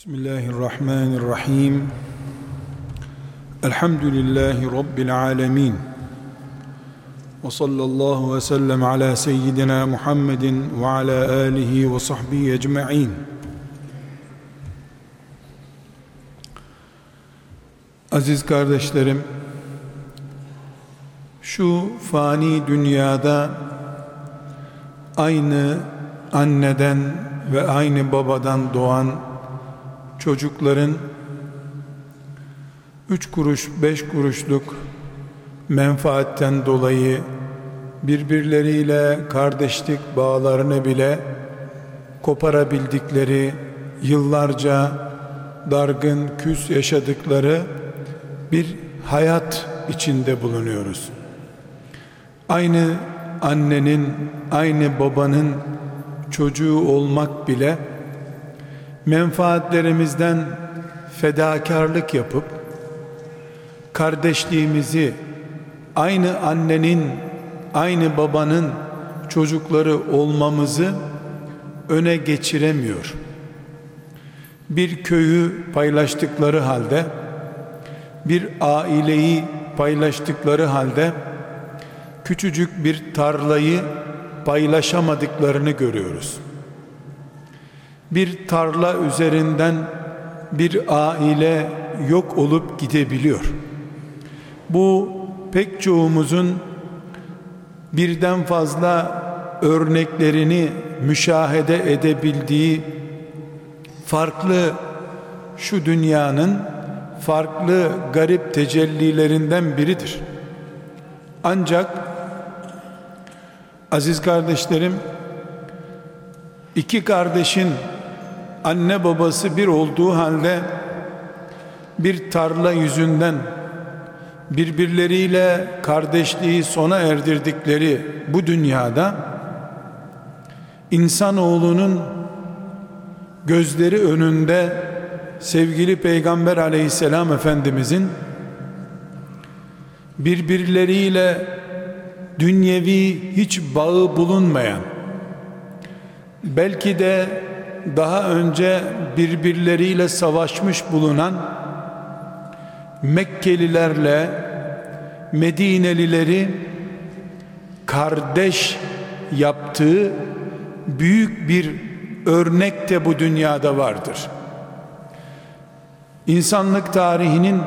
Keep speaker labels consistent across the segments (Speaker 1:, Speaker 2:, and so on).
Speaker 1: Bismillahirrahmanirrahim. Elhamdülillahi Rabbil alemin. Ve sallallahu ve sellem ala seyyidina Muhammedin ve ala alihi ve sahbihi ecma'in. Aziz kardeşlerim, şu fani dünyada aynı anneden ve aynı babadan doğan çocukların üç kuruş beş kuruşluk menfaatten dolayı birbirleriyle kardeşlik bağlarını bile koparabildikleri yıllarca dargın küs yaşadıkları bir hayat içinde bulunuyoruz. Aynı annenin, aynı babanın çocuğu olmak bile menfaatlerimizden fedakarlık yapıp kardeşliğimizi aynı annenin, aynı babanın çocukları olmamızı öne geçiremiyor. Bir köyü paylaştıkları halde, bir aileyi paylaştıkları halde küçücük bir tarlayı paylaşamadıklarını görüyoruz. Bir tarla üzerinden bir aile yok olup gidebiliyor. Bu pek çoğumuzun birden fazla örneklerini müşahede edebildiği farklı şu dünyanın farklı garip tecellilerinden biridir. Ancak aziz kardeşlerim iki kardeşin anne babası bir olduğu halde bir tarla yüzünden birbirleriyle kardeşliği sona erdirdikleri bu dünyada insanoğlunun gözleri önünde sevgili peygamber aleyhisselam efendimizin birbirleriyle dünyevi hiç bağı bulunmayan belki de daha önce birbirleriyle savaşmış bulunan Mekkelilerle Medinelileri kardeş yaptığı büyük bir örnek de bu dünyada vardır. İnsanlık tarihinin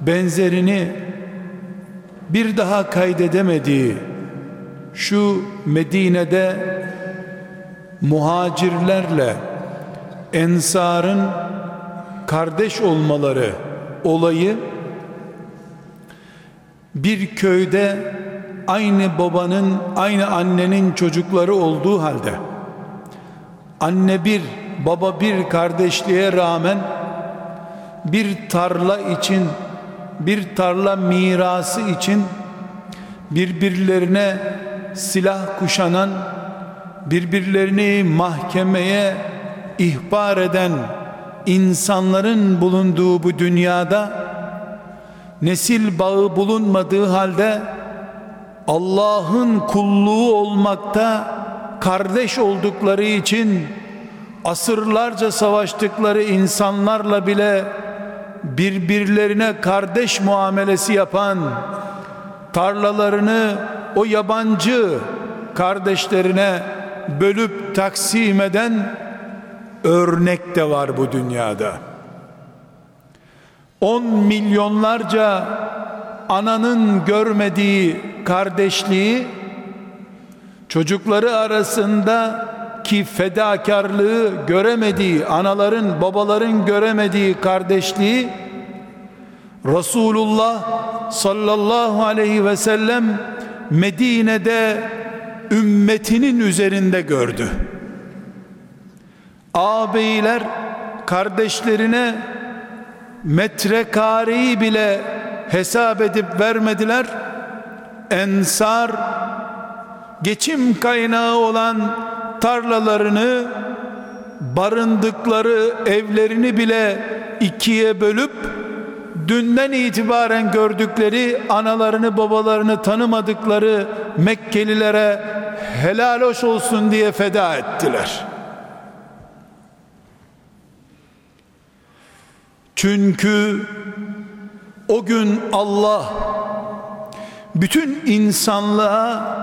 Speaker 1: benzerini bir daha kaydedemediği şu Medine'de muhacirlerle ensarın kardeş olmaları olayı bir köyde aynı babanın aynı annenin çocukları olduğu halde anne bir baba bir kardeşliğe rağmen bir tarla için bir tarla mirası için birbirlerine silah kuşanan birbirlerini mahkemeye ihbar eden insanların bulunduğu bu dünyada nesil bağı bulunmadığı halde Allah'ın kulluğu olmakta kardeş oldukları için asırlarca savaştıkları insanlarla bile birbirlerine kardeş muamelesi yapan tarlalarını o yabancı kardeşlerine bölüp taksim eden örnek de var bu dünyada. On milyonlarca ananın görmediği kardeşliği çocukları arasında ki fedakarlığı göremediği anaların babaların göremediği kardeşliği Resulullah sallallahu aleyhi ve sellem Medine'de ümmetinin üzerinde gördü. Ağabeyler kardeşlerine metrekareyi bile hesap edip vermediler. Ensar geçim kaynağı olan tarlalarını barındıkları evlerini bile ikiye bölüp dünden itibaren gördükleri analarını babalarını tanımadıkları Mekkelilere helal hoş olsun diye feda ettiler. Çünkü o gün Allah bütün insanlığa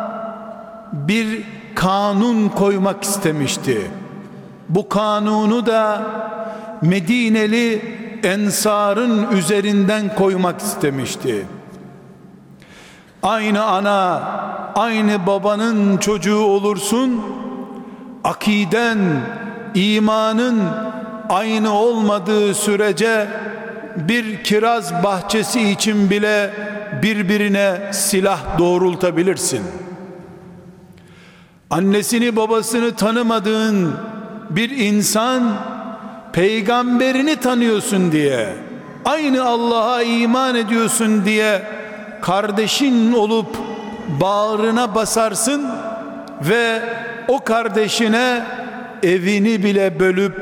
Speaker 1: bir kanun koymak istemişti. Bu kanunu da Medineli ensarın üzerinden koymak istemişti. Aynı ana, aynı babanın çocuğu olursun. Akiden, imanın aynı olmadığı sürece bir kiraz bahçesi için bile birbirine silah doğrultabilirsin. Annesini babasını tanımadığın bir insan peygamberini tanıyorsun diye aynı Allah'a iman ediyorsun diye kardeşin olup bağrına basarsın ve o kardeşine evini bile bölüp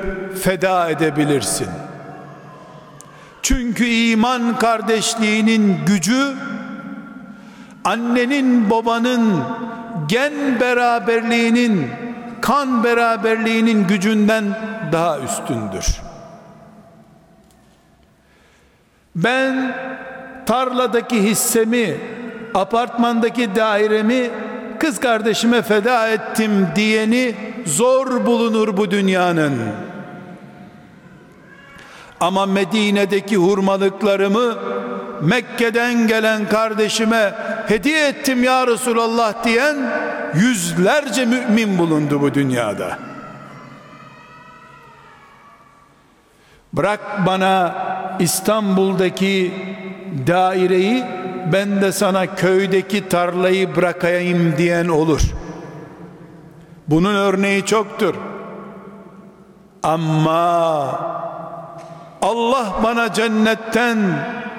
Speaker 1: feda edebilirsin. Çünkü iman kardeşliğinin gücü annenin babanın gen beraberliğinin kan beraberliğinin gücünden daha üstündür. Ben tarladaki hissemi, apartmandaki dairemi kız kardeşime feda ettim diyeni zor bulunur bu dünyanın. Ama Medine'deki hurmalıklarımı Mekke'den gelen kardeşime hediye ettim ya Resulallah diyen yüzlerce mümin bulundu bu dünyada. Bırak bana İstanbul'daki daireyi ben de sana köydeki tarlayı bırakayım diyen olur. Bunun örneği çoktur. Ama Allah bana cennetten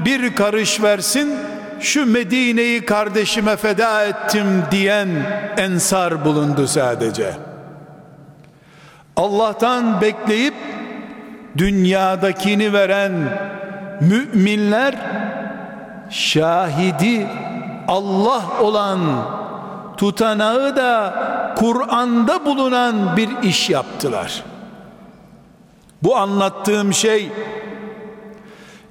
Speaker 1: bir karış versin şu Medine'yi kardeşime feda ettim diyen ensar bulundu sadece. Allah'tan bekleyip dünyadakini veren müminler şahidi Allah olan tutanağı da Kur'an'da bulunan bir iş yaptılar. Bu anlattığım şey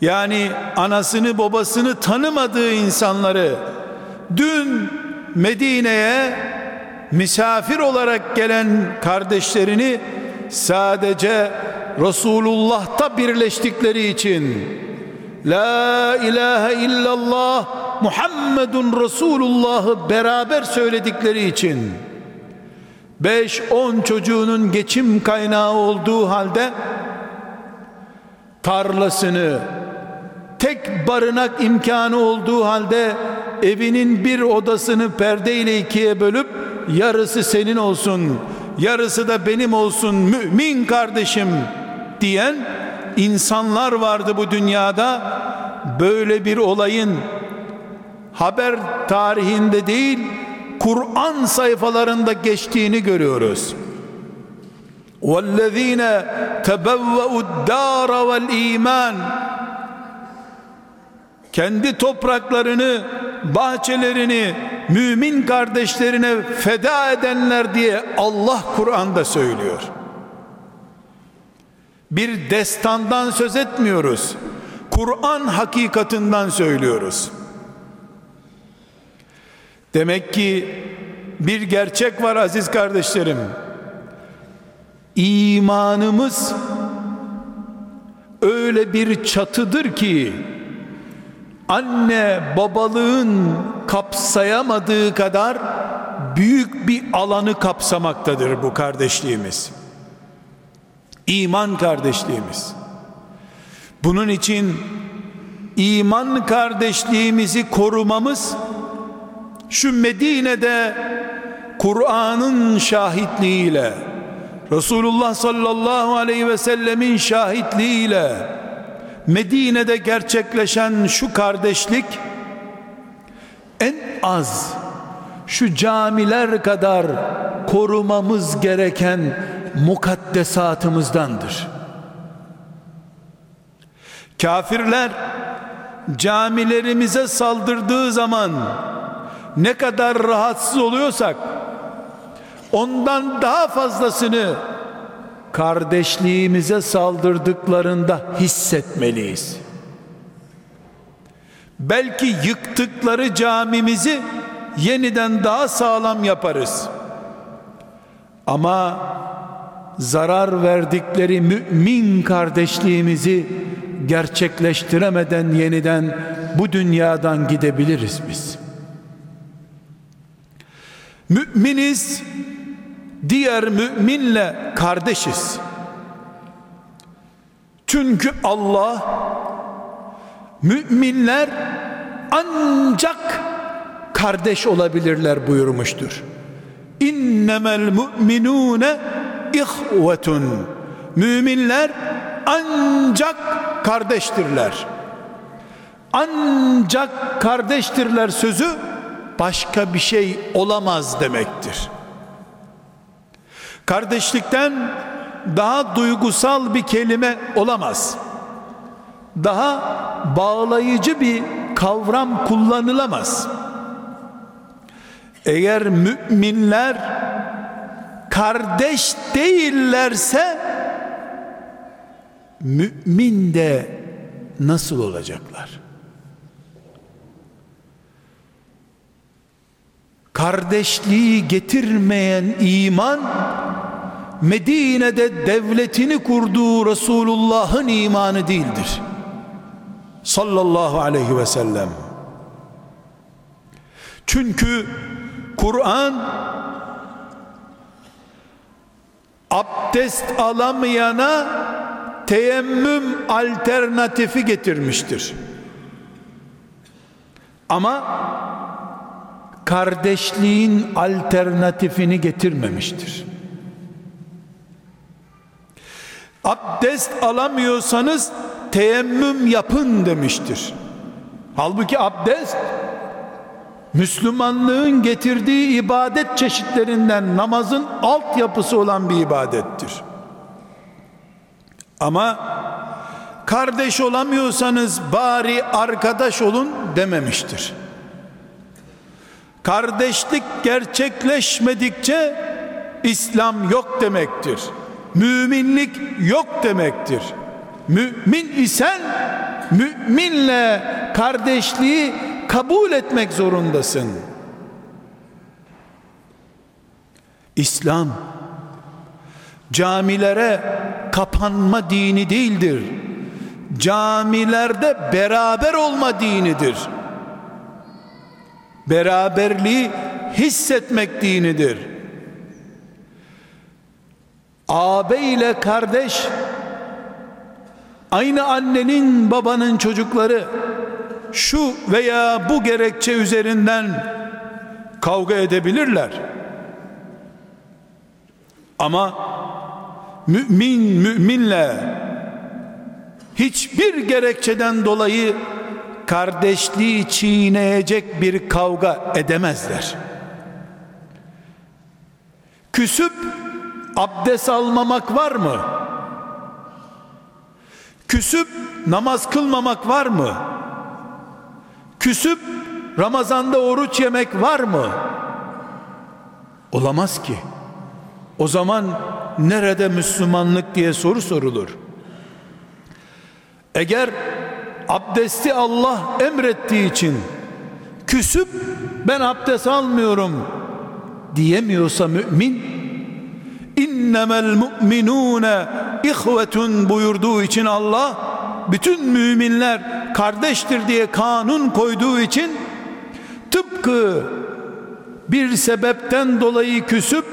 Speaker 1: yani anasını babasını tanımadığı insanları dün Medine'ye misafir olarak gelen kardeşlerini sadece Resulullah'ta birleştikleri için La ilahe illallah Muhammedun Resulullah'ı beraber söyledikleri için 5-10 çocuğunun geçim kaynağı olduğu halde tarlasını tek barınak imkanı olduğu halde evinin bir odasını perdeyle ikiye bölüp yarısı senin olsun yarısı da benim olsun mümin kardeşim diyen insanlar vardı bu dünyada böyle bir olayın haber tarihinde değil Kur'an sayfalarında geçtiğini görüyoruz. وَالَّذ۪ينَ تَبَوَّؤُ الدَّارَ وَالْا۪يمَانِ Kendi topraklarını, bahçelerini mümin kardeşlerine feda edenler diye Allah Kur'an'da söylüyor. Bir destandan söz etmiyoruz. Kur'an hakikatinden söylüyoruz. Demek ki bir gerçek var aziz kardeşlerim. İmanımız öyle bir çatıdır ki anne babalığın kapsayamadığı kadar büyük bir alanı kapsamaktadır bu kardeşliğimiz. İman kardeşliğimiz. Bunun için iman kardeşliğimizi korumamız şu Medine'de Kur'an'ın şahitliğiyle Resulullah sallallahu aleyhi ve sellemin şahitliğiyle Medine'de gerçekleşen şu kardeşlik en az şu camiler kadar korumamız gereken mukaddesatımızdandır. Kafirler camilerimize saldırdığı zaman ne kadar rahatsız oluyorsak ondan daha fazlasını
Speaker 2: kardeşliğimize saldırdıklarında hissetmeliyiz. Belki yıktıkları camimizi yeniden daha sağlam yaparız. Ama zarar verdikleri mümin kardeşliğimizi gerçekleştiremeden yeniden bu dünyadan gidebiliriz biz. Müminiz diğer müminle kardeşiz. Çünkü Allah müminler ancak kardeş olabilirler buyurmuştur. İnnemel mu'minune ihvetun. Müminler ancak kardeştirler. Ancak kardeştirler sözü başka bir şey olamaz demektir. Kardeşlikten daha duygusal bir kelime olamaz. Daha bağlayıcı bir kavram kullanılamaz. Eğer müminler kardeş değillerse mümin de nasıl olacaklar? Kardeşliği getirmeyen iman Medine'de devletini kurduğu Resulullah'ın imanı değildir. Sallallahu aleyhi ve sellem. Çünkü Kur'an abdest alamayana teyemmüm alternatifi getirmiştir. Ama kardeşliğin alternatifini getirmemiştir. Abdest alamıyorsanız teyemmüm yapın demiştir. Halbuki abdest Müslümanlığın getirdiği ibadet çeşitlerinden namazın altyapısı olan bir ibadettir. Ama kardeş olamıyorsanız bari arkadaş olun dememiştir. Kardeşlik gerçekleşmedikçe İslam yok demektir. Müminlik yok demektir. Mümin isen müminle kardeşliği kabul etmek zorundasın. İslam camilere kapanma dini değildir. Camilerde beraber olma dinidir. Beraberliği hissetmek dinidir. Ağabey ile kardeş aynı annenin babanın çocukları şu veya bu gerekçe üzerinden kavga edebilirler. Ama mümin müminle hiçbir gerekçeden dolayı kardeşliği çiğneyecek bir kavga edemezler. Küsüp abdest almamak var mı? Küsüp namaz kılmamak var mı? Küsüp Ramazanda oruç yemek var mı? Olamaz ki. O zaman nerede Müslümanlık diye soru sorulur. Eğer abdesti Allah emrettiği için küsüp ben abdest almıyorum diyemiyorsa mümin innemel mu'minune ihvetun buyurduğu için Allah bütün müminler kardeştir diye kanun koyduğu için tıpkı bir sebepten dolayı küsüp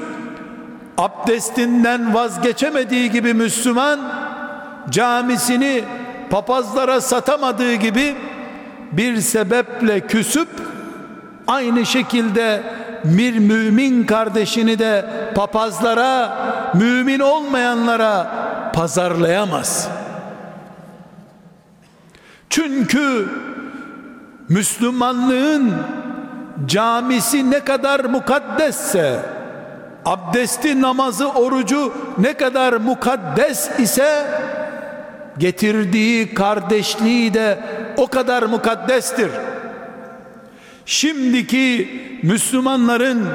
Speaker 2: abdestinden vazgeçemediği gibi Müslüman camisini papazlara satamadığı gibi bir sebeple küsüp aynı şekilde bir mümin kardeşini de papazlara mümin olmayanlara pazarlayamaz. Çünkü Müslümanlığın camisi ne kadar mukaddesse abdesti, namazı, orucu ne kadar mukaddes ise getirdiği kardeşliği de o kadar mukaddestir. Şimdiki Müslümanların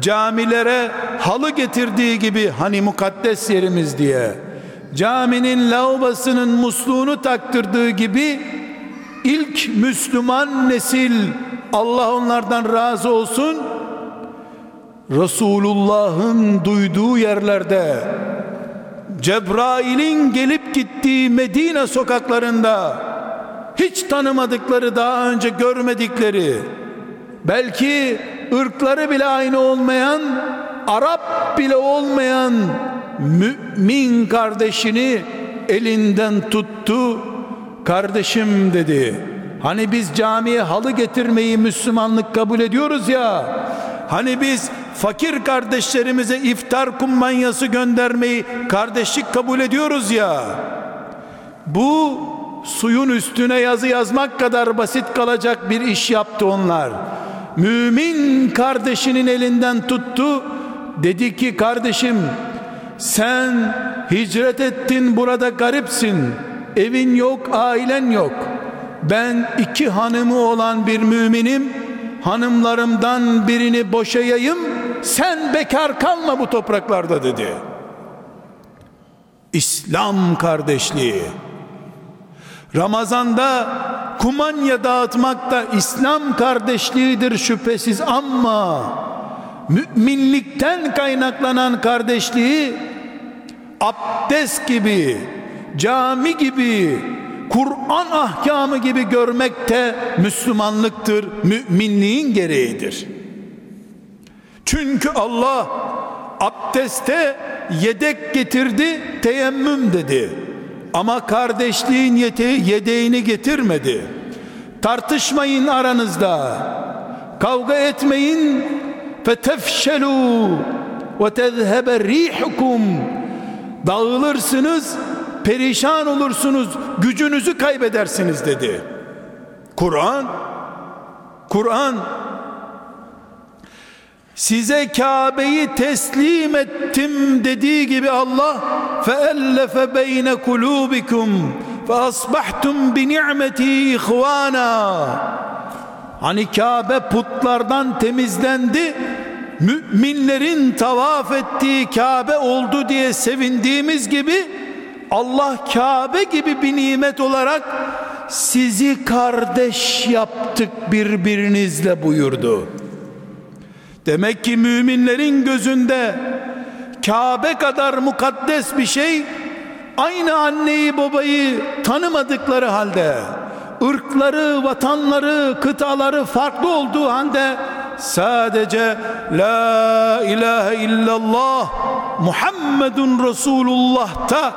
Speaker 2: camilere halı getirdiği gibi hani mukaddes yerimiz diye caminin lavabasının musluğunu taktırdığı gibi ilk Müslüman nesil Allah onlardan razı olsun Resulullah'ın duyduğu yerlerde Cebrail'in gelip gittiği Medine sokaklarında hiç tanımadıkları daha önce görmedikleri belki ırkları bile aynı olmayan Arap bile olmayan mümin kardeşini elinden tuttu. Kardeşim dedi hani biz camiye halı getirmeyi Müslümanlık kabul ediyoruz ya hani biz fakir kardeşlerimize iftar kumbanyası göndermeyi kardeşlik kabul ediyoruz ya. Bu suyun üstüne yazı yazmak kadar basit kalacak bir iş yaptı onlar. Mümin kardeşinin elinden tuttu. Dedi ki kardeşim sen hicret ettin burada garipsin. Evin yok ailen yok. Ben iki hanımı olan bir müminim. Hanımlarımdan birini boşayayım. Sen bekar kalma bu topraklarda dedi. İslam kardeşliği. Ramazanda kumanya dağıtmak da İslam kardeşliğidir şüphesiz ama müminlikten kaynaklanan kardeşliği abdest gibi cami gibi Kur'an ahkamı gibi görmek de Müslümanlıktır müminliğin gereğidir. Çünkü Allah abdeste yedek getirdi teyemmüm dedi. Ama kardeşliğin yedeğini getirmedi. Tartışmayın aranızda kavga etmeyin. Fetefşelu ve tezhebe rihukum dağılırsınız perişan olursunuz gücünüzü kaybedersiniz dedi. Kur'an Kur'an size Kabe'yi teslim ettim dediği gibi Allah feellefe beyne kulubikum fe asbahtum bi ni'meti ihvana hani Kabe putlardan temizlendi müminlerin tavaf ettiği Kabe oldu diye sevindiğimiz gibi Allah Kabe gibi bir nimet olarak sizi kardeş yaptık birbirinizle buyurdu. Demek ki müminlerin gözünde Kabe kadar mukaddes bir şey aynı anneyi babayı tanımadıkları halde ırkları, vatanları, kıtaları farklı olduğu halde sadece La ilahe illallah Muhammedun Resulullah'ta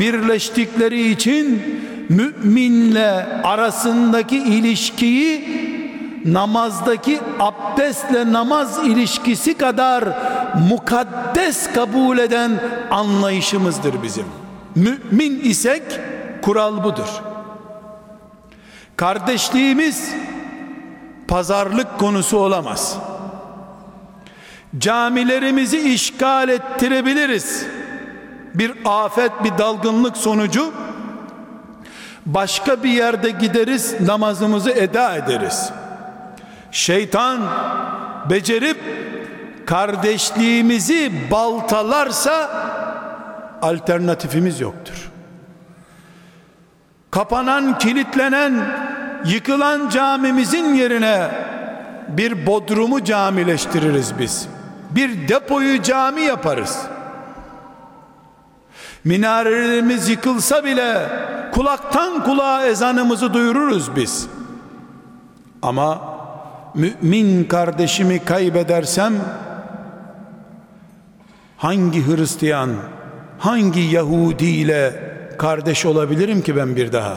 Speaker 2: birleştikleri için müminle arasındaki ilişkiyi namazdaki abdestle namaz ilişkisi kadar mukaddes kabul eden anlayışımızdır bizim. Mümin isek kural budur. Kardeşliğimiz pazarlık konusu olamaz. Camilerimizi işgal ettirebiliriz. Bir afet, bir dalgınlık sonucu başka bir yerde gideriz, namazımızı eda ederiz. Şeytan becerip kardeşliğimizi baltalarsa alternatifimiz yoktur. Kapanan, kilitlenen, yıkılan camimizin yerine bir bodrumu camileştiririz biz. Bir depoyu cami yaparız. Minarelerimiz yıkılsa bile kulaktan kulağa ezanımızı duyururuz biz. Ama mümin kardeşimi kaybedersem hangi Hristiyan, hangi Yahudi ile kardeş olabilirim ki ben bir daha?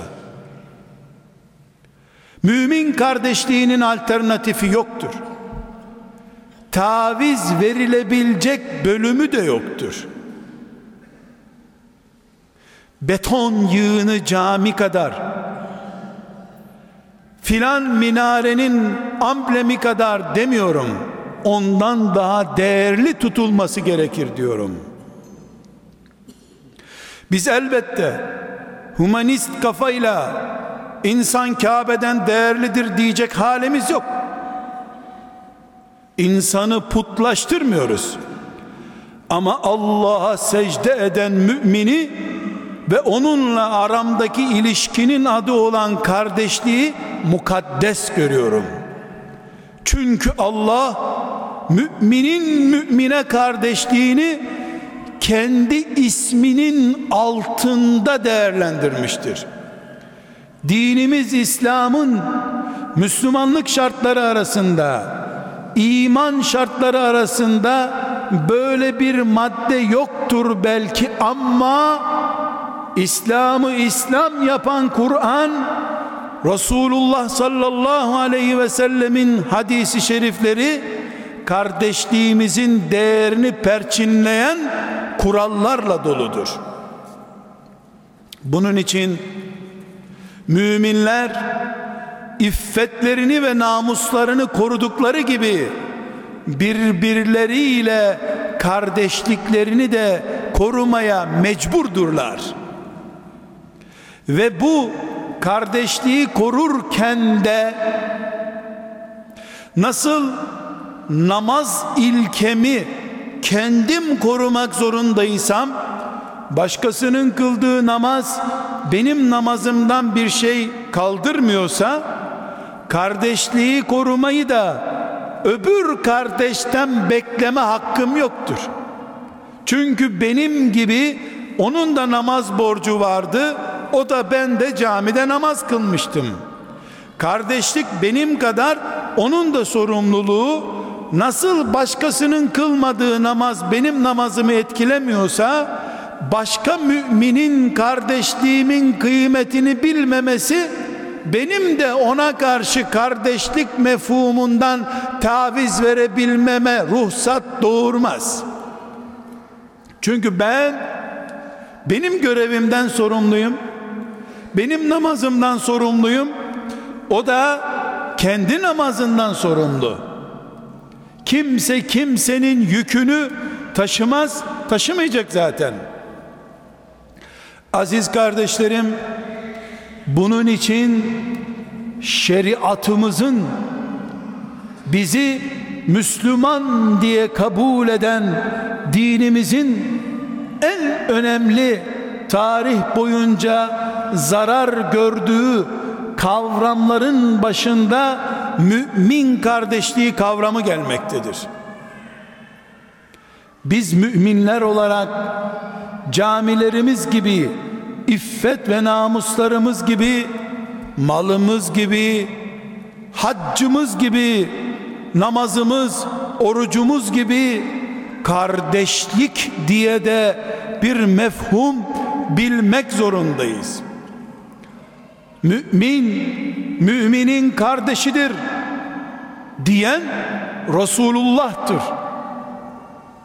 Speaker 2: Mümin kardeşliğinin alternatifi yoktur. Taviz verilebilecek bölümü de yoktur. Beton yığını cami kadar filan minarenin amblemi kadar demiyorum. Ondan daha değerli tutulması gerekir diyorum. Biz elbette humanist kafayla insan Kabe'den değerlidir diyecek halimiz yok. insanı putlaştırmıyoruz. Ama Allah'a secde eden mümini ve onunla aramdaki ilişkinin adı olan kardeşliği mukaddes görüyorum. Çünkü Allah müminin mümine kardeşliğini kendi isminin altında değerlendirmiştir. Dinimiz İslam'ın Müslümanlık şartları arasında iman şartları arasında böyle bir madde yoktur belki ama İslam'ı İslam yapan Kur'an Resulullah sallallahu aleyhi ve sellemin hadisi şerifleri kardeşliğimizin değerini perçinleyen kurallarla doludur. Bunun için müminler iffetlerini ve namuslarını korudukları gibi birbirleriyle kardeşliklerini de korumaya mecburdurlar. Ve bu kardeşliği korurken de nasıl namaz ilkemi kendim korumak zorundaysam başkasının kıldığı namaz benim namazımdan bir şey kaldırmıyorsa kardeşliği korumayı da öbür kardeşten bekleme hakkım yoktur. Çünkü benim gibi onun da namaz borcu vardı. O da ben de camide namaz kılmıştım. Kardeşlik benim kadar onun da sorumluluğu nasıl başkasının kılmadığı namaz benim namazımı etkilemiyorsa başka müminin kardeşliğimin kıymetini bilmemesi benim de ona karşı kardeşlik mefhumundan taviz verebilmeme ruhsat doğurmaz. Çünkü ben benim görevimden sorumluyum. Benim namazımdan sorumluyum. O da kendi namazından sorumlu. Kimse kimsenin yükünü taşımaz, taşımayacak zaten. Aziz kardeşlerim, bunun için şeriatımızın bizi Müslüman diye kabul eden dinimizin en önemli tarih boyunca zarar gördüğü kavramların başında mümin kardeşliği kavramı gelmektedir. Biz müminler olarak camilerimiz gibi iffet ve namuslarımız gibi malımız gibi haccımız gibi namazımız orucumuz gibi kardeşlik diye de bir mefhum bilmek zorundayız. Mümin müminin kardeşidir diyen Resulullah'tır.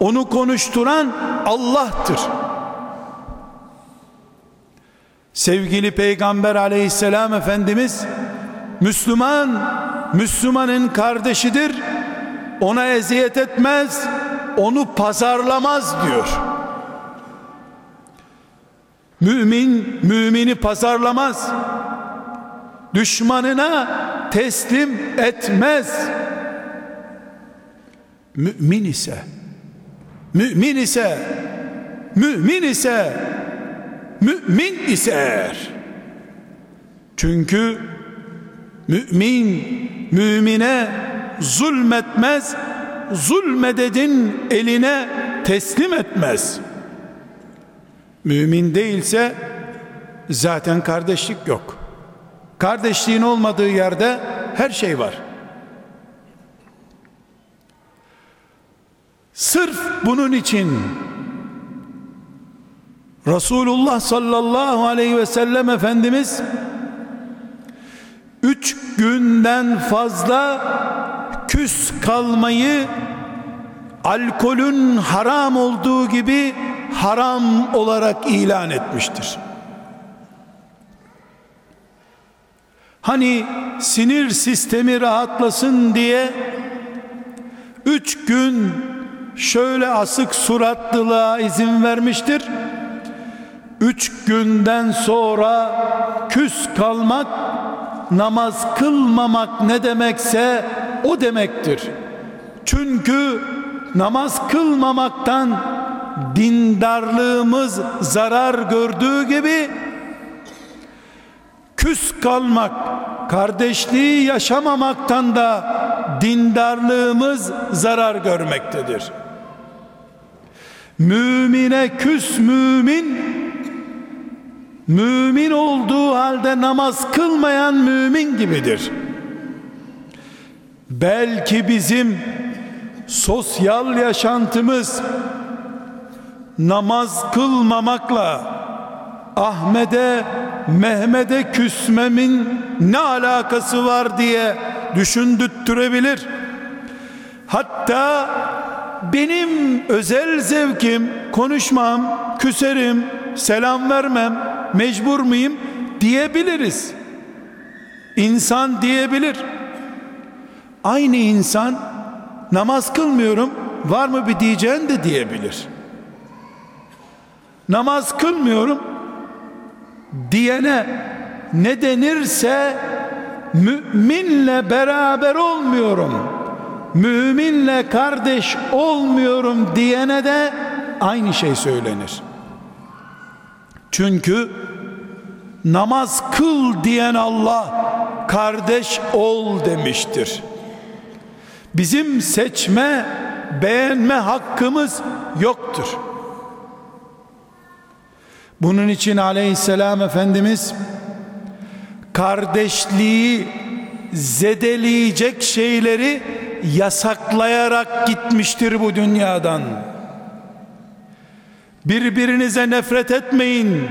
Speaker 2: Onu konuşturan Allah'tır. Sevgili Peygamber aleyhisselam Efendimiz Müslüman Müslümanın kardeşidir. Ona eziyet etmez onu pazarlamaz diyor. Mümin mümini pazarlamaz. Düşmanına teslim etmez. Mümin ise mümin ise mümin ise mümin ise eğer. Çünkü mümin mümine zulmetmez zulmededin eline teslim etmez. Mümin değilse zaten kardeşlik yok. Kardeşliğin olmadığı yerde her şey var sırf bunun için Resulullah sallallahu aleyhi ve sellem Efendimiz üç günden fazla küs kalmayı alkolün haram olduğu gibi haram olarak ilan etmiştir. Hani sinir sistemi rahatlasın diye üç gün şöyle asık suratlılığa izin vermiştir üç günden sonra küs kalmak namaz kılmamak ne demekse o demektir Çünkü namaz kılmamaktan dindarlığımız zarar gördüğü gibi küs kalmak, kardeşliği yaşamamaktan da dindarlığımız zarar görmektedir. Mümine küs mümin mümin olduğu halde namaz kılmayan mümin gibidir. Belki bizim sosyal yaşantımız namaz kılmamakla Ahmet'e Mehmet'e küsmemin ne alakası var diye düşündürtürebilir. Hatta benim özel zevkim konuşmam, küserim, selam vermem, mecbur muyum diyebiliriz. İnsan diyebilir. Aynı insan namaz kılmıyorum var mı bir diyeceğin de diyebilir. Namaz kılmıyorum diyene ne denirse müminle beraber olmuyorum müminle kardeş olmuyorum diyene de aynı şey söylenir. Çünkü namaz kıl diyen Allah kardeş ol demiştir. Bizim seçme beğenme hakkımız yoktur. Bunun için aleyhisselam Efendimiz kardeşliği zedeleyecek şeyleri yasaklayarak gitmiştir bu dünyadan. Birbirinize nefret etmeyin,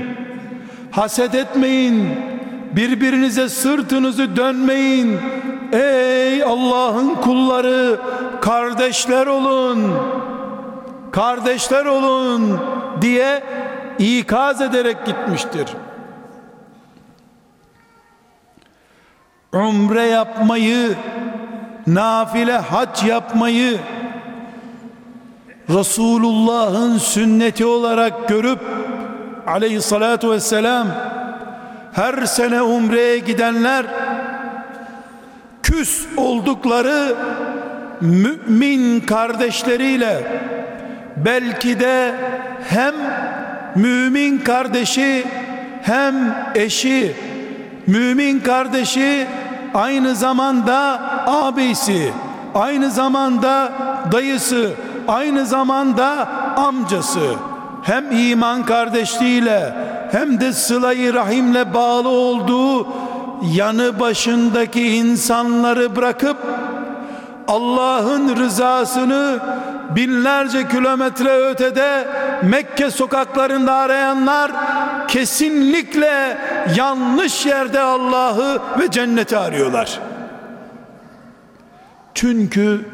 Speaker 2: haset etmeyin, birbirinize sırtınızı dönmeyin. Ey Allah'ın kulları, kardeşler olun, kardeşler olun diye ikaz ederek gitmiştir. Umre yapmayı, nafile hac yapmayı Resulullah'ın sünneti olarak görüp aleyhissalatu vesselam her sene umreye gidenler küs oldukları mümin kardeşleriyle belki de hem mümin kardeşi hem eşi mümin kardeşi aynı zamanda abisi aynı zamanda dayısı aynı zamanda amcası. Hem iman kardeşliğiyle hem de sılayı rahimle bağlı olduğu yanı başındaki insanları bırakıp Allah'ın rızasını binlerce kilometre ötede Mekke sokaklarında arayanlar kesinlikle yanlış yerde Allah'ı ve cenneti arıyorlar. Çünkü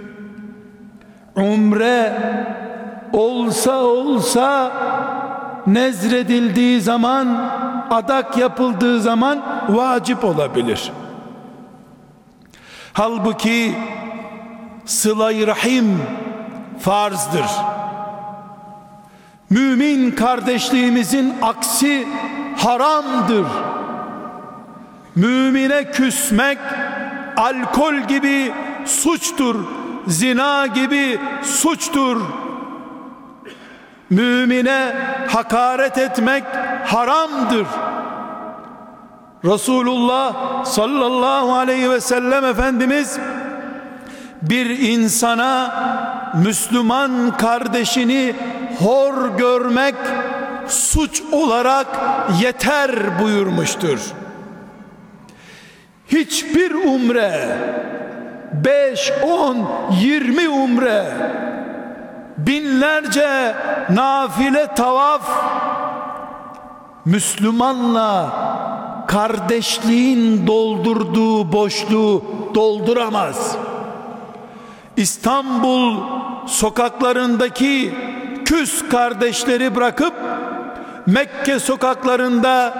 Speaker 2: umre olsa olsa nezredildiği zaman adak yapıldığı zaman vacip olabilir. Halbuki sıla rahim farzdır. Mümin kardeşliğimizin aksi haramdır. Mümine küsmek alkol gibi suçtur. Zina gibi suçtur. Mümine hakaret etmek haramdır. Resulullah sallallahu aleyhi ve sellem Efendimiz bir insana Müslüman kardeşini hor görmek suç olarak yeter buyurmuştur. Hiçbir umre 5, 10, 20 umre binlerce nafile tavaf Müslümanla kardeşliğin doldurduğu boşluğu dolduramaz. İstanbul sokaklarındaki küs kardeşleri bırakıp Mekke sokaklarında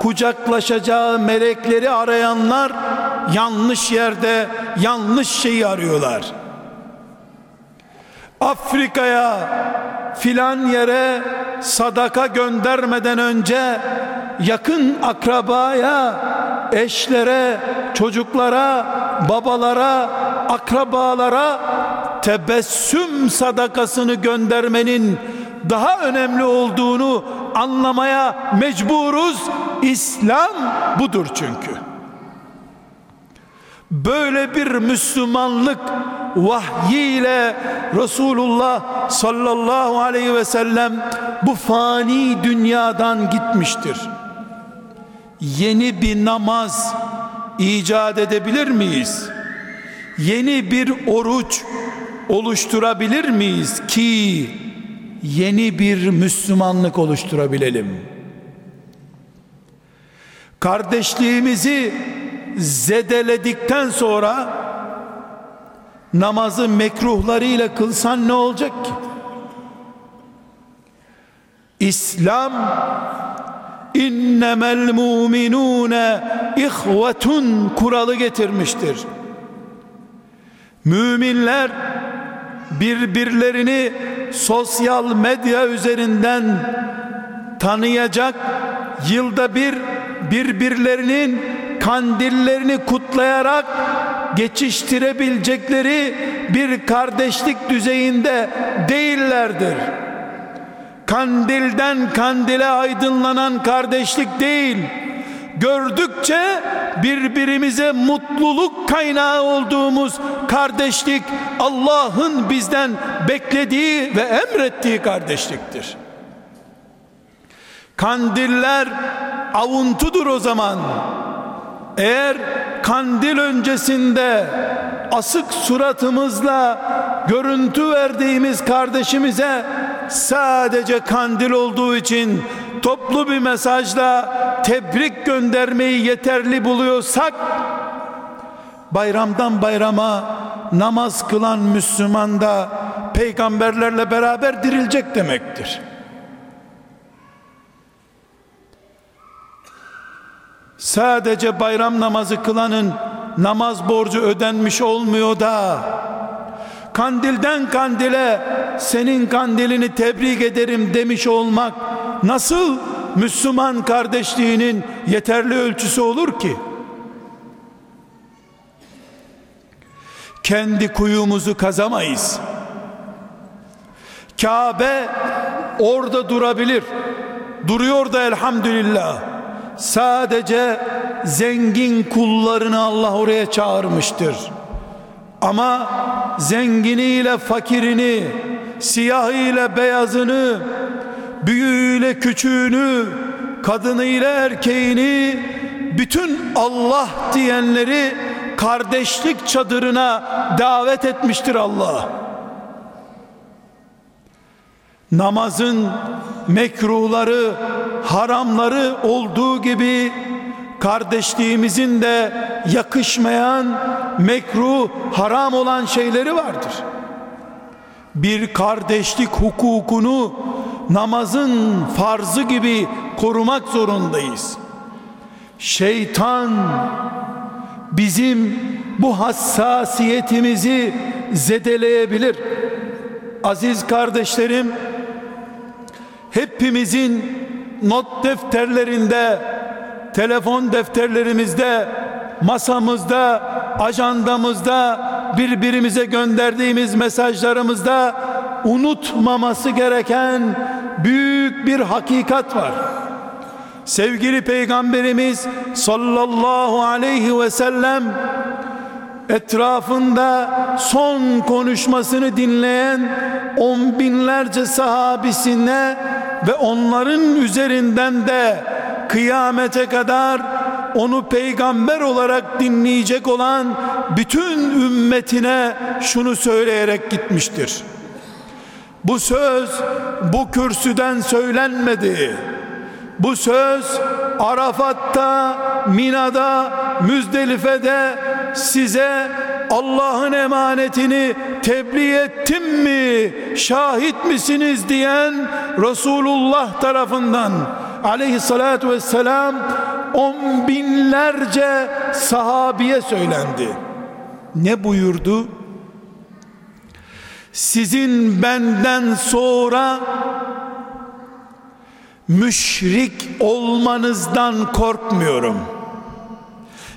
Speaker 2: kucaklaşacağı melekleri arayanlar yanlış yerde yanlış şeyi arıyorlar. Afrika'ya filan yere sadaka göndermeden önce yakın akrabaya, eşlere, çocuklara, babalara, akrabalara tebessüm sadakasını göndermenin daha önemli olduğunu anlamaya mecburuz. İslam budur çünkü. Böyle bir Müslümanlık vahyiyle Resulullah sallallahu aleyhi ve sellem bu fani dünyadan gitmiştir. Yeni bir namaz icat edebilir miyiz? Yeni bir oruç oluşturabilir miyiz ki yeni bir Müslümanlık oluşturabilelim? Kardeşliğimizi zedeledikten sonra namazı mekruhlarıyla kılsan ne olacak ki? İslam innemel mu'minune ihvetun kuralı getirmiştir. Müminler birbirlerini sosyal medya üzerinden tanıyacak yılda bir birbirlerinin kandillerini kutlayarak geçiştirebilecekleri bir kardeşlik düzeyinde değillerdir. Kandilden kandile aydınlanan kardeşlik değil. Gördükçe birbirimize mutluluk kaynağı olduğumuz kardeşlik Allah'ın bizden beklediği ve emrettiği kardeşliktir. Kandiller avuntudur o zaman. Eğer kandil öncesinde asık suratımızla görüntü verdiğimiz kardeşimize sadece kandil olduğu için toplu bir mesajla tebrik göndermeyi yeterli buluyorsak bayramdan bayrama namaz kılan Müslüman da peygamberlerle beraber dirilecek demektir. Sadece bayram namazı kılanın namaz borcu ödenmiş olmuyor da kandilden kandile senin kandilini tebrik ederim demiş olmak nasıl Müslüman kardeşliğinin yeterli ölçüsü olur ki? Kendi kuyumuzu kazamayız. Kabe orada durabilir. Duruyor da elhamdülillah. Sadece zengin kullarını Allah oraya çağırmıştır. Ama zenginiyle fakirini, siyahıyla beyazını, büyüğüyle küçüğünü, kadınıyla erkeğini, bütün Allah diyenleri kardeşlik çadırına davet etmiştir Allah. Namazın mekruhları, haramları olduğu gibi kardeşliğimizin de yakışmayan, mekruh, haram olan şeyleri vardır. Bir kardeşlik hukukunu namazın farzı gibi korumak zorundayız. Şeytan bizim bu hassasiyetimizi zedeleyebilir. Aziz kardeşlerim, hepimizin not defterlerinde, telefon defterlerimizde, masamızda, ajandamızda, birbirimize gönderdiğimiz mesajlarımızda unutmaması gereken büyük bir hakikat var. Sevgili Peygamberimiz sallallahu aleyhi ve sellem etrafında son konuşmasını dinleyen on binlerce sahabisine ve onların üzerinden de kıyamete kadar onu peygamber olarak dinleyecek olan bütün ümmetine şunu söyleyerek gitmiştir. Bu söz bu kürsüden söylenmedi. Bu söz Arafat'ta, Mina'da, Müzdelife'de size Allah'ın emanetini tebliğ ettim mi, şahit misiniz diyen Resulullah tarafından aleyhissalatü vesselam on binlerce sahabiye söylendi. Ne buyurdu? Sizin benden sonra müşrik olmanızdan korkmuyorum.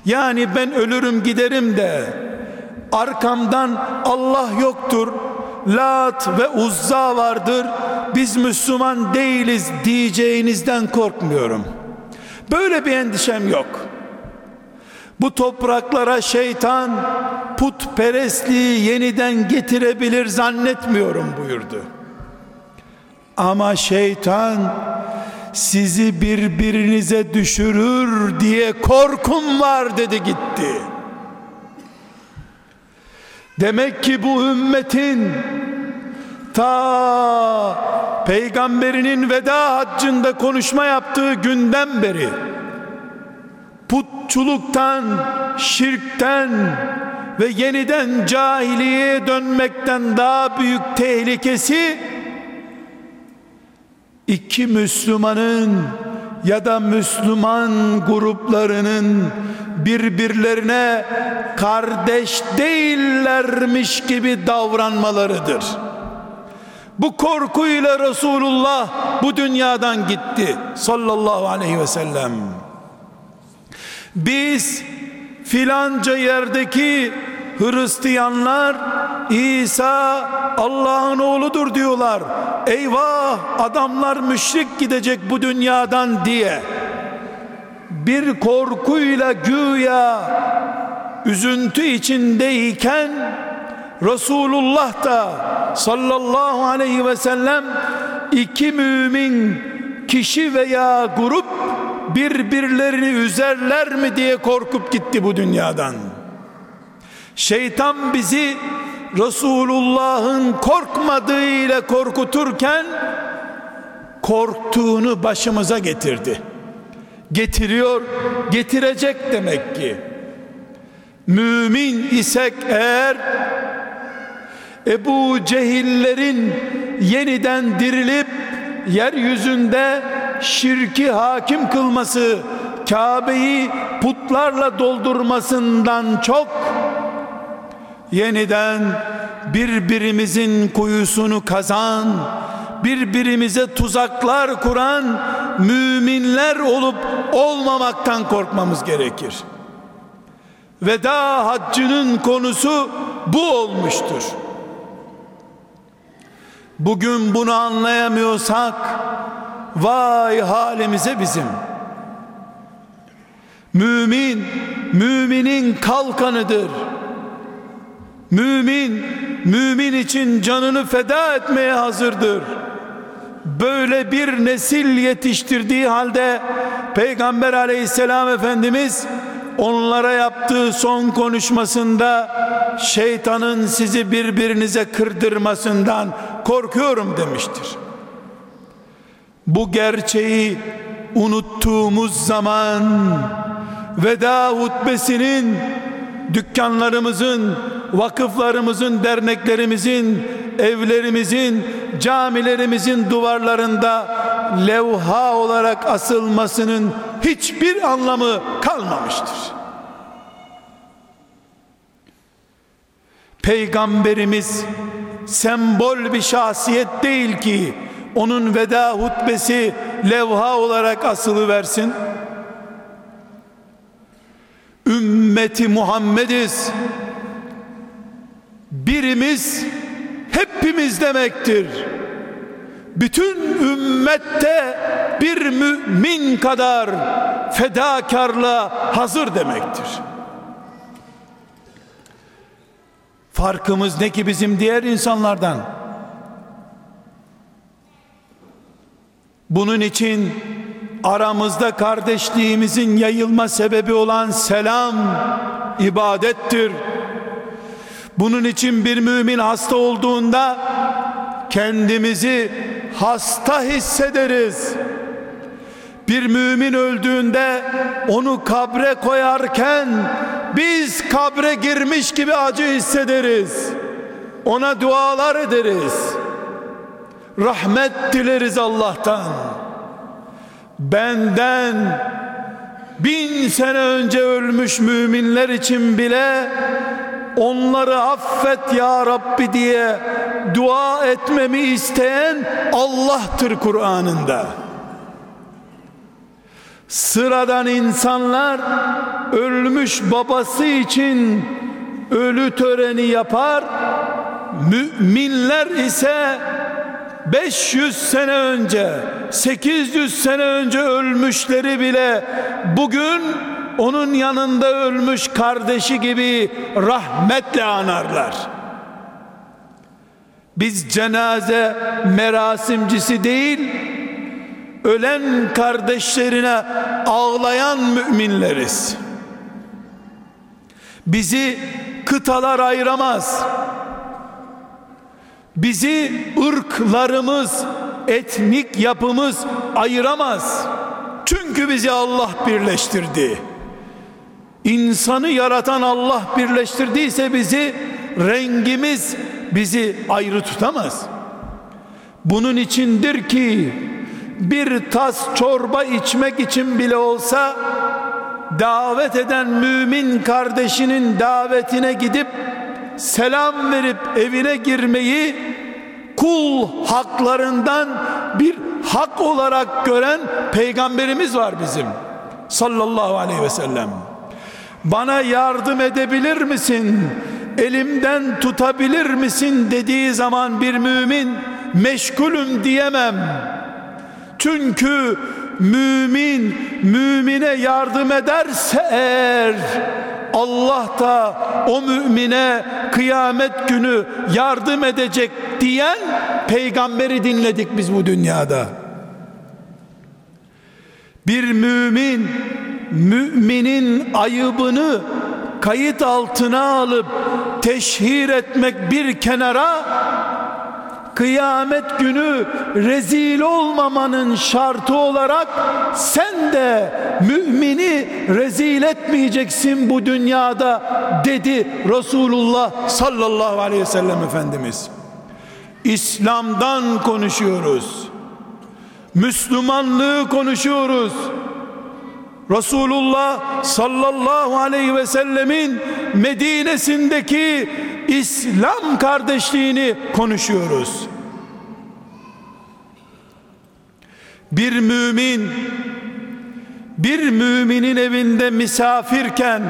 Speaker 2: Yani ben ölürüm giderim de arkamdan Allah yoktur, Lat ve Uzza vardır. Biz Müslüman değiliz diyeceğinizden korkmuyorum. Böyle bir endişem yok. Bu topraklara şeytan putperestliği yeniden getirebilir zannetmiyorum buyurdu. Ama şeytan sizi birbirinize düşürür diye korkum var dedi gitti. Demek ki bu ümmetin ta peygamberinin veda haccında konuşma yaptığı günden beri putçuluktan, şirkten ve yeniden cahiliyeye dönmekten daha büyük tehlikesi iki Müslümanın ya da Müslüman gruplarının birbirlerine kardeş değillermiş gibi davranmalarıdır. Bu korkuyla Resulullah bu dünyadan gitti sallallahu aleyhi ve sellem. Biz filanca yerdeki Hristiyanlar İsa Allah'ın oğludur diyorlar. Eyvah adamlar müşrik gidecek bu dünyadan diye bir korkuyla güya üzüntü içindeyken Resulullah da sallallahu aleyhi ve sellem iki mümin kişi veya grup birbirlerini üzerler mi diye korkup gitti bu dünyadan. Şeytan bizi Resulullah'ın korkmadığıyla korkuturken korktuğunu başımıza getirdi. Getiriyor, getirecek demek ki. Mümin isek eğer Ebu Cehillerin yeniden dirilip yeryüzünde şirki hakim kılması, Kabe'yi putlarla doldurmasından çok yeniden birbirimizin kuyusunu kazan, birbirimize tuzaklar kuran müminler olup olmamaktan korkmamız gerekir. Veda haccının konusu bu olmuştur. Bugün bunu anlayamıyorsak vay halimize bizim. Mümin müminin kalkanıdır. Mümin mümin için canını feda etmeye hazırdır. Böyle bir nesil yetiştirdiği halde Peygamber aleyhisselam Efendimiz onlara yaptığı son konuşmasında şeytanın sizi birbirinize kırdırmasından korkuyorum demiştir. Bu gerçeği unuttuğumuz zaman veda hutbesinin dükkanlarımızın, vakıflarımızın, derneklerimizin, evlerimizin, camilerimizin duvarlarında levha olarak asılmasının hiçbir anlamı kalmamıştır. Peygamberimiz sembol bir şahsiyet değil ki onun veda hutbesi levha olarak asılı versin. Ümmeti Muhammediz. Birimiz hepimiz demektir. Bütün ümmette bir mümin kadar fedakarlığa hazır demektir. Farkımız ne ki bizim diğer insanlardan? Bunun için aramızda kardeşliğimizin yayılma sebebi olan selam ibadettir. Bunun için bir mümin hasta olduğunda kendimizi hasta hissederiz. Bir mümin öldüğünde onu kabre koyarken biz kabre girmiş gibi acı hissederiz. Ona dualar ederiz. Rahmet dileriz Allah'tan. Benden bin sene önce ölmüş müminler için bile onları affet ya Rabbi diye dua etmemi isteyen Allah'tır Kur'an'ında. Sıradan insanlar ölmüş babası için ölü töreni yapar. Müminler ise 500 sene önce 800 sene önce ölmüşleri bile bugün onun yanında ölmüş kardeşi gibi rahmetle anarlar. Biz cenaze merasimcisi değil, ölen kardeşlerine ağlayan müminleriz. Bizi kıtalar ayıramaz. Bizi ırklarımız, etnik yapımız ayıramaz. Çünkü bizi Allah birleştirdi. İnsanı yaratan Allah birleştirdiyse bizi rengimiz bizi ayrı tutamaz. Bunun içindir ki bir tas çorba içmek için bile olsa davet eden mümin kardeşinin davetine gidip selam verip evine girmeyi kul haklarından bir hak olarak gören peygamberimiz var bizim sallallahu aleyhi ve sellem bana yardım edebilir misin elimden tutabilir misin dediği zaman bir mümin meşgulüm diyemem çünkü mümin mümine yardım ederse eğer Allah da o mümine kıyamet günü yardım edecek diyen peygamberi dinledik biz bu dünyada. Bir mümin müminin ayıbını kayıt altına alıp teşhir etmek bir kenara kıyamet günü rezil olmamanın şartı olarak sen de mümini rezil etmeyeceksin bu dünyada dedi Resulullah sallallahu aleyhi ve sellem Efendimiz. İslam'dan konuşuyoruz. Müslümanlığı konuşuyoruz. Resulullah sallallahu aleyhi ve sellemin Medine'sindeki İslam kardeşliğini konuşuyoruz. Bir mümin bir müminin evinde misafirken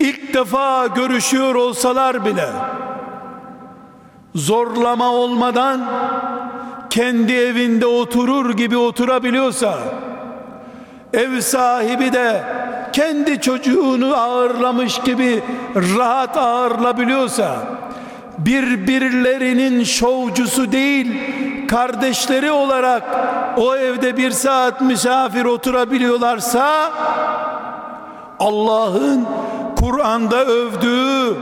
Speaker 2: ilk defa görüşüyor olsalar bile zorlama olmadan kendi evinde oturur gibi oturabiliyorsa ev sahibi de kendi çocuğunu ağırlamış gibi rahat ağırlabiliyorsa birbirlerinin şovcusu değil kardeşleri olarak o evde bir saat misafir oturabiliyorlarsa Allah'ın Kur'an'da övdüğü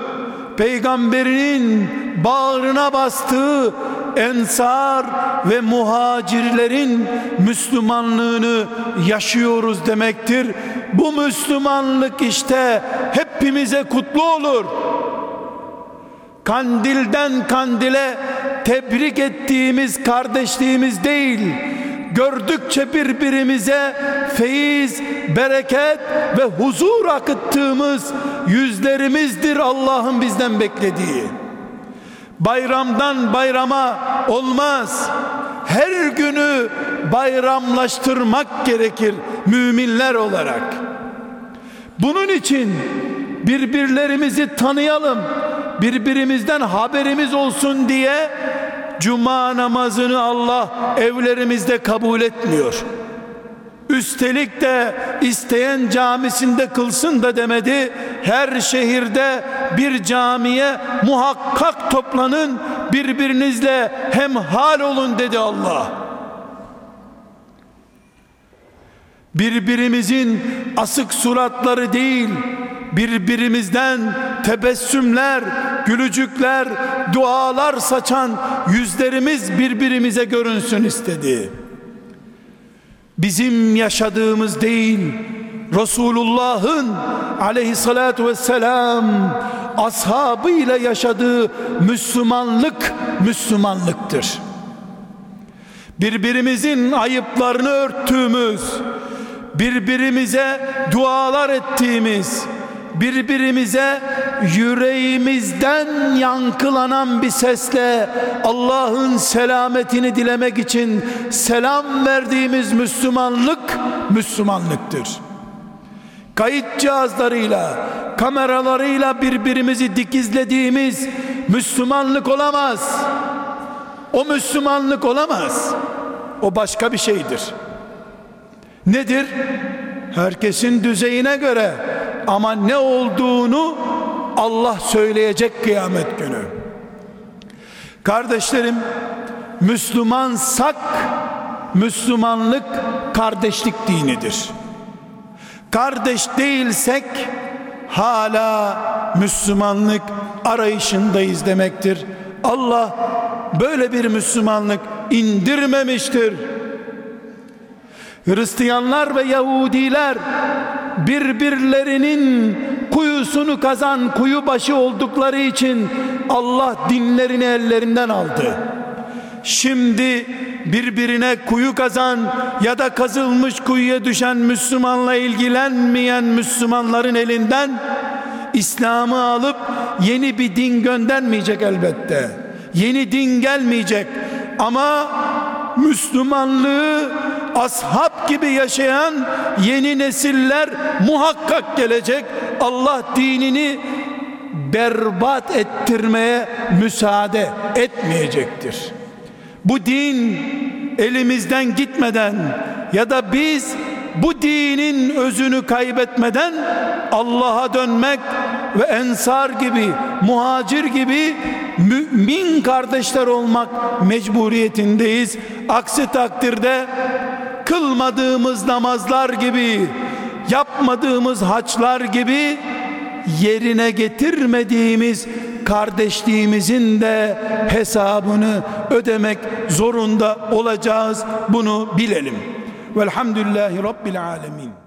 Speaker 2: peygamberinin bağrına bastığı ensar ve muhacirlerin Müslümanlığını yaşıyoruz demektir. Bu Müslümanlık işte hepimize kutlu olur. Kandilden kandile tebrik ettiğimiz kardeşliğimiz değil, gördükçe birbirimize feyiz, bereket ve huzur akıttığımız yüzlerimizdir Allah'ın bizden beklediği. Bayramdan bayrama olmaz. Her günü bayramlaştırmak gerekir müminler olarak. Bunun için birbirlerimizi tanıyalım. Birbirimizden haberimiz olsun diye cuma namazını Allah evlerimizde kabul etmiyor. Üstelik de isteyen camisinde kılsın da demedi. Her şehirde bir camiye muhakkak toplanın, birbirinizle hemhal olun dedi Allah. Birbirimizin asık suratları değil, birbirimizden tebessümler, gülücükler, dualar saçan yüzlerimiz birbirimize görünsün istedi. Bizim yaşadığımız değil, Resulullah'ın aleyhissalatu vesselam ashabıyla yaşadığı Müslümanlık Müslümanlıktır. Birbirimizin ayıplarını örttüğümüz, birbirimize dualar ettiğimiz, birbirimize yüreğimizden yankılanan bir sesle Allah'ın selametini dilemek için selam verdiğimiz Müslümanlık Müslümanlıktır. Kayıt cihazlarıyla, kameralarıyla birbirimizi dikizlediğimiz Müslümanlık olamaz. O Müslümanlık olamaz. O başka bir şeydir. Nedir? Herkesin düzeyine göre ama ne olduğunu Allah söyleyecek kıyamet günü. Kardeşlerim, Müslümansak Müslümanlık kardeşlik dinidir. Kardeş değilsek hala Müslümanlık arayışındayız demektir. Allah böyle bir Müslümanlık indirmemiştir. Hristiyanlar ve Yahudiler birbirlerinin kuyusunu kazan kuyu başı oldukları için Allah dinlerini ellerinden aldı. Şimdi birbirine kuyu kazan ya da kazılmış kuyuya düşen Müslümanla ilgilenmeyen Müslümanların elinden İslam'ı alıp yeni bir din göndermeyecek elbette. Yeni din gelmeyecek ama Müslümanlığı ashab gibi yaşayan yeni nesiller muhakkak gelecek. Allah dinini berbat ettirmeye müsaade etmeyecektir. Bu din elimizden gitmeden ya da biz bu dinin özünü kaybetmeden Allah'a dönmek ve ensar gibi, muhacir gibi mümin kardeşler olmak mecburiyetindeyiz. Aksi takdirde kılmadığımız namazlar gibi, yapmadığımız haçlar gibi yerine getirmediğimiz kardeşliğimizin de hesabını ödemek zorunda olacağız. Bunu bilelim. Velhamdülillahi Rabbil Alemin.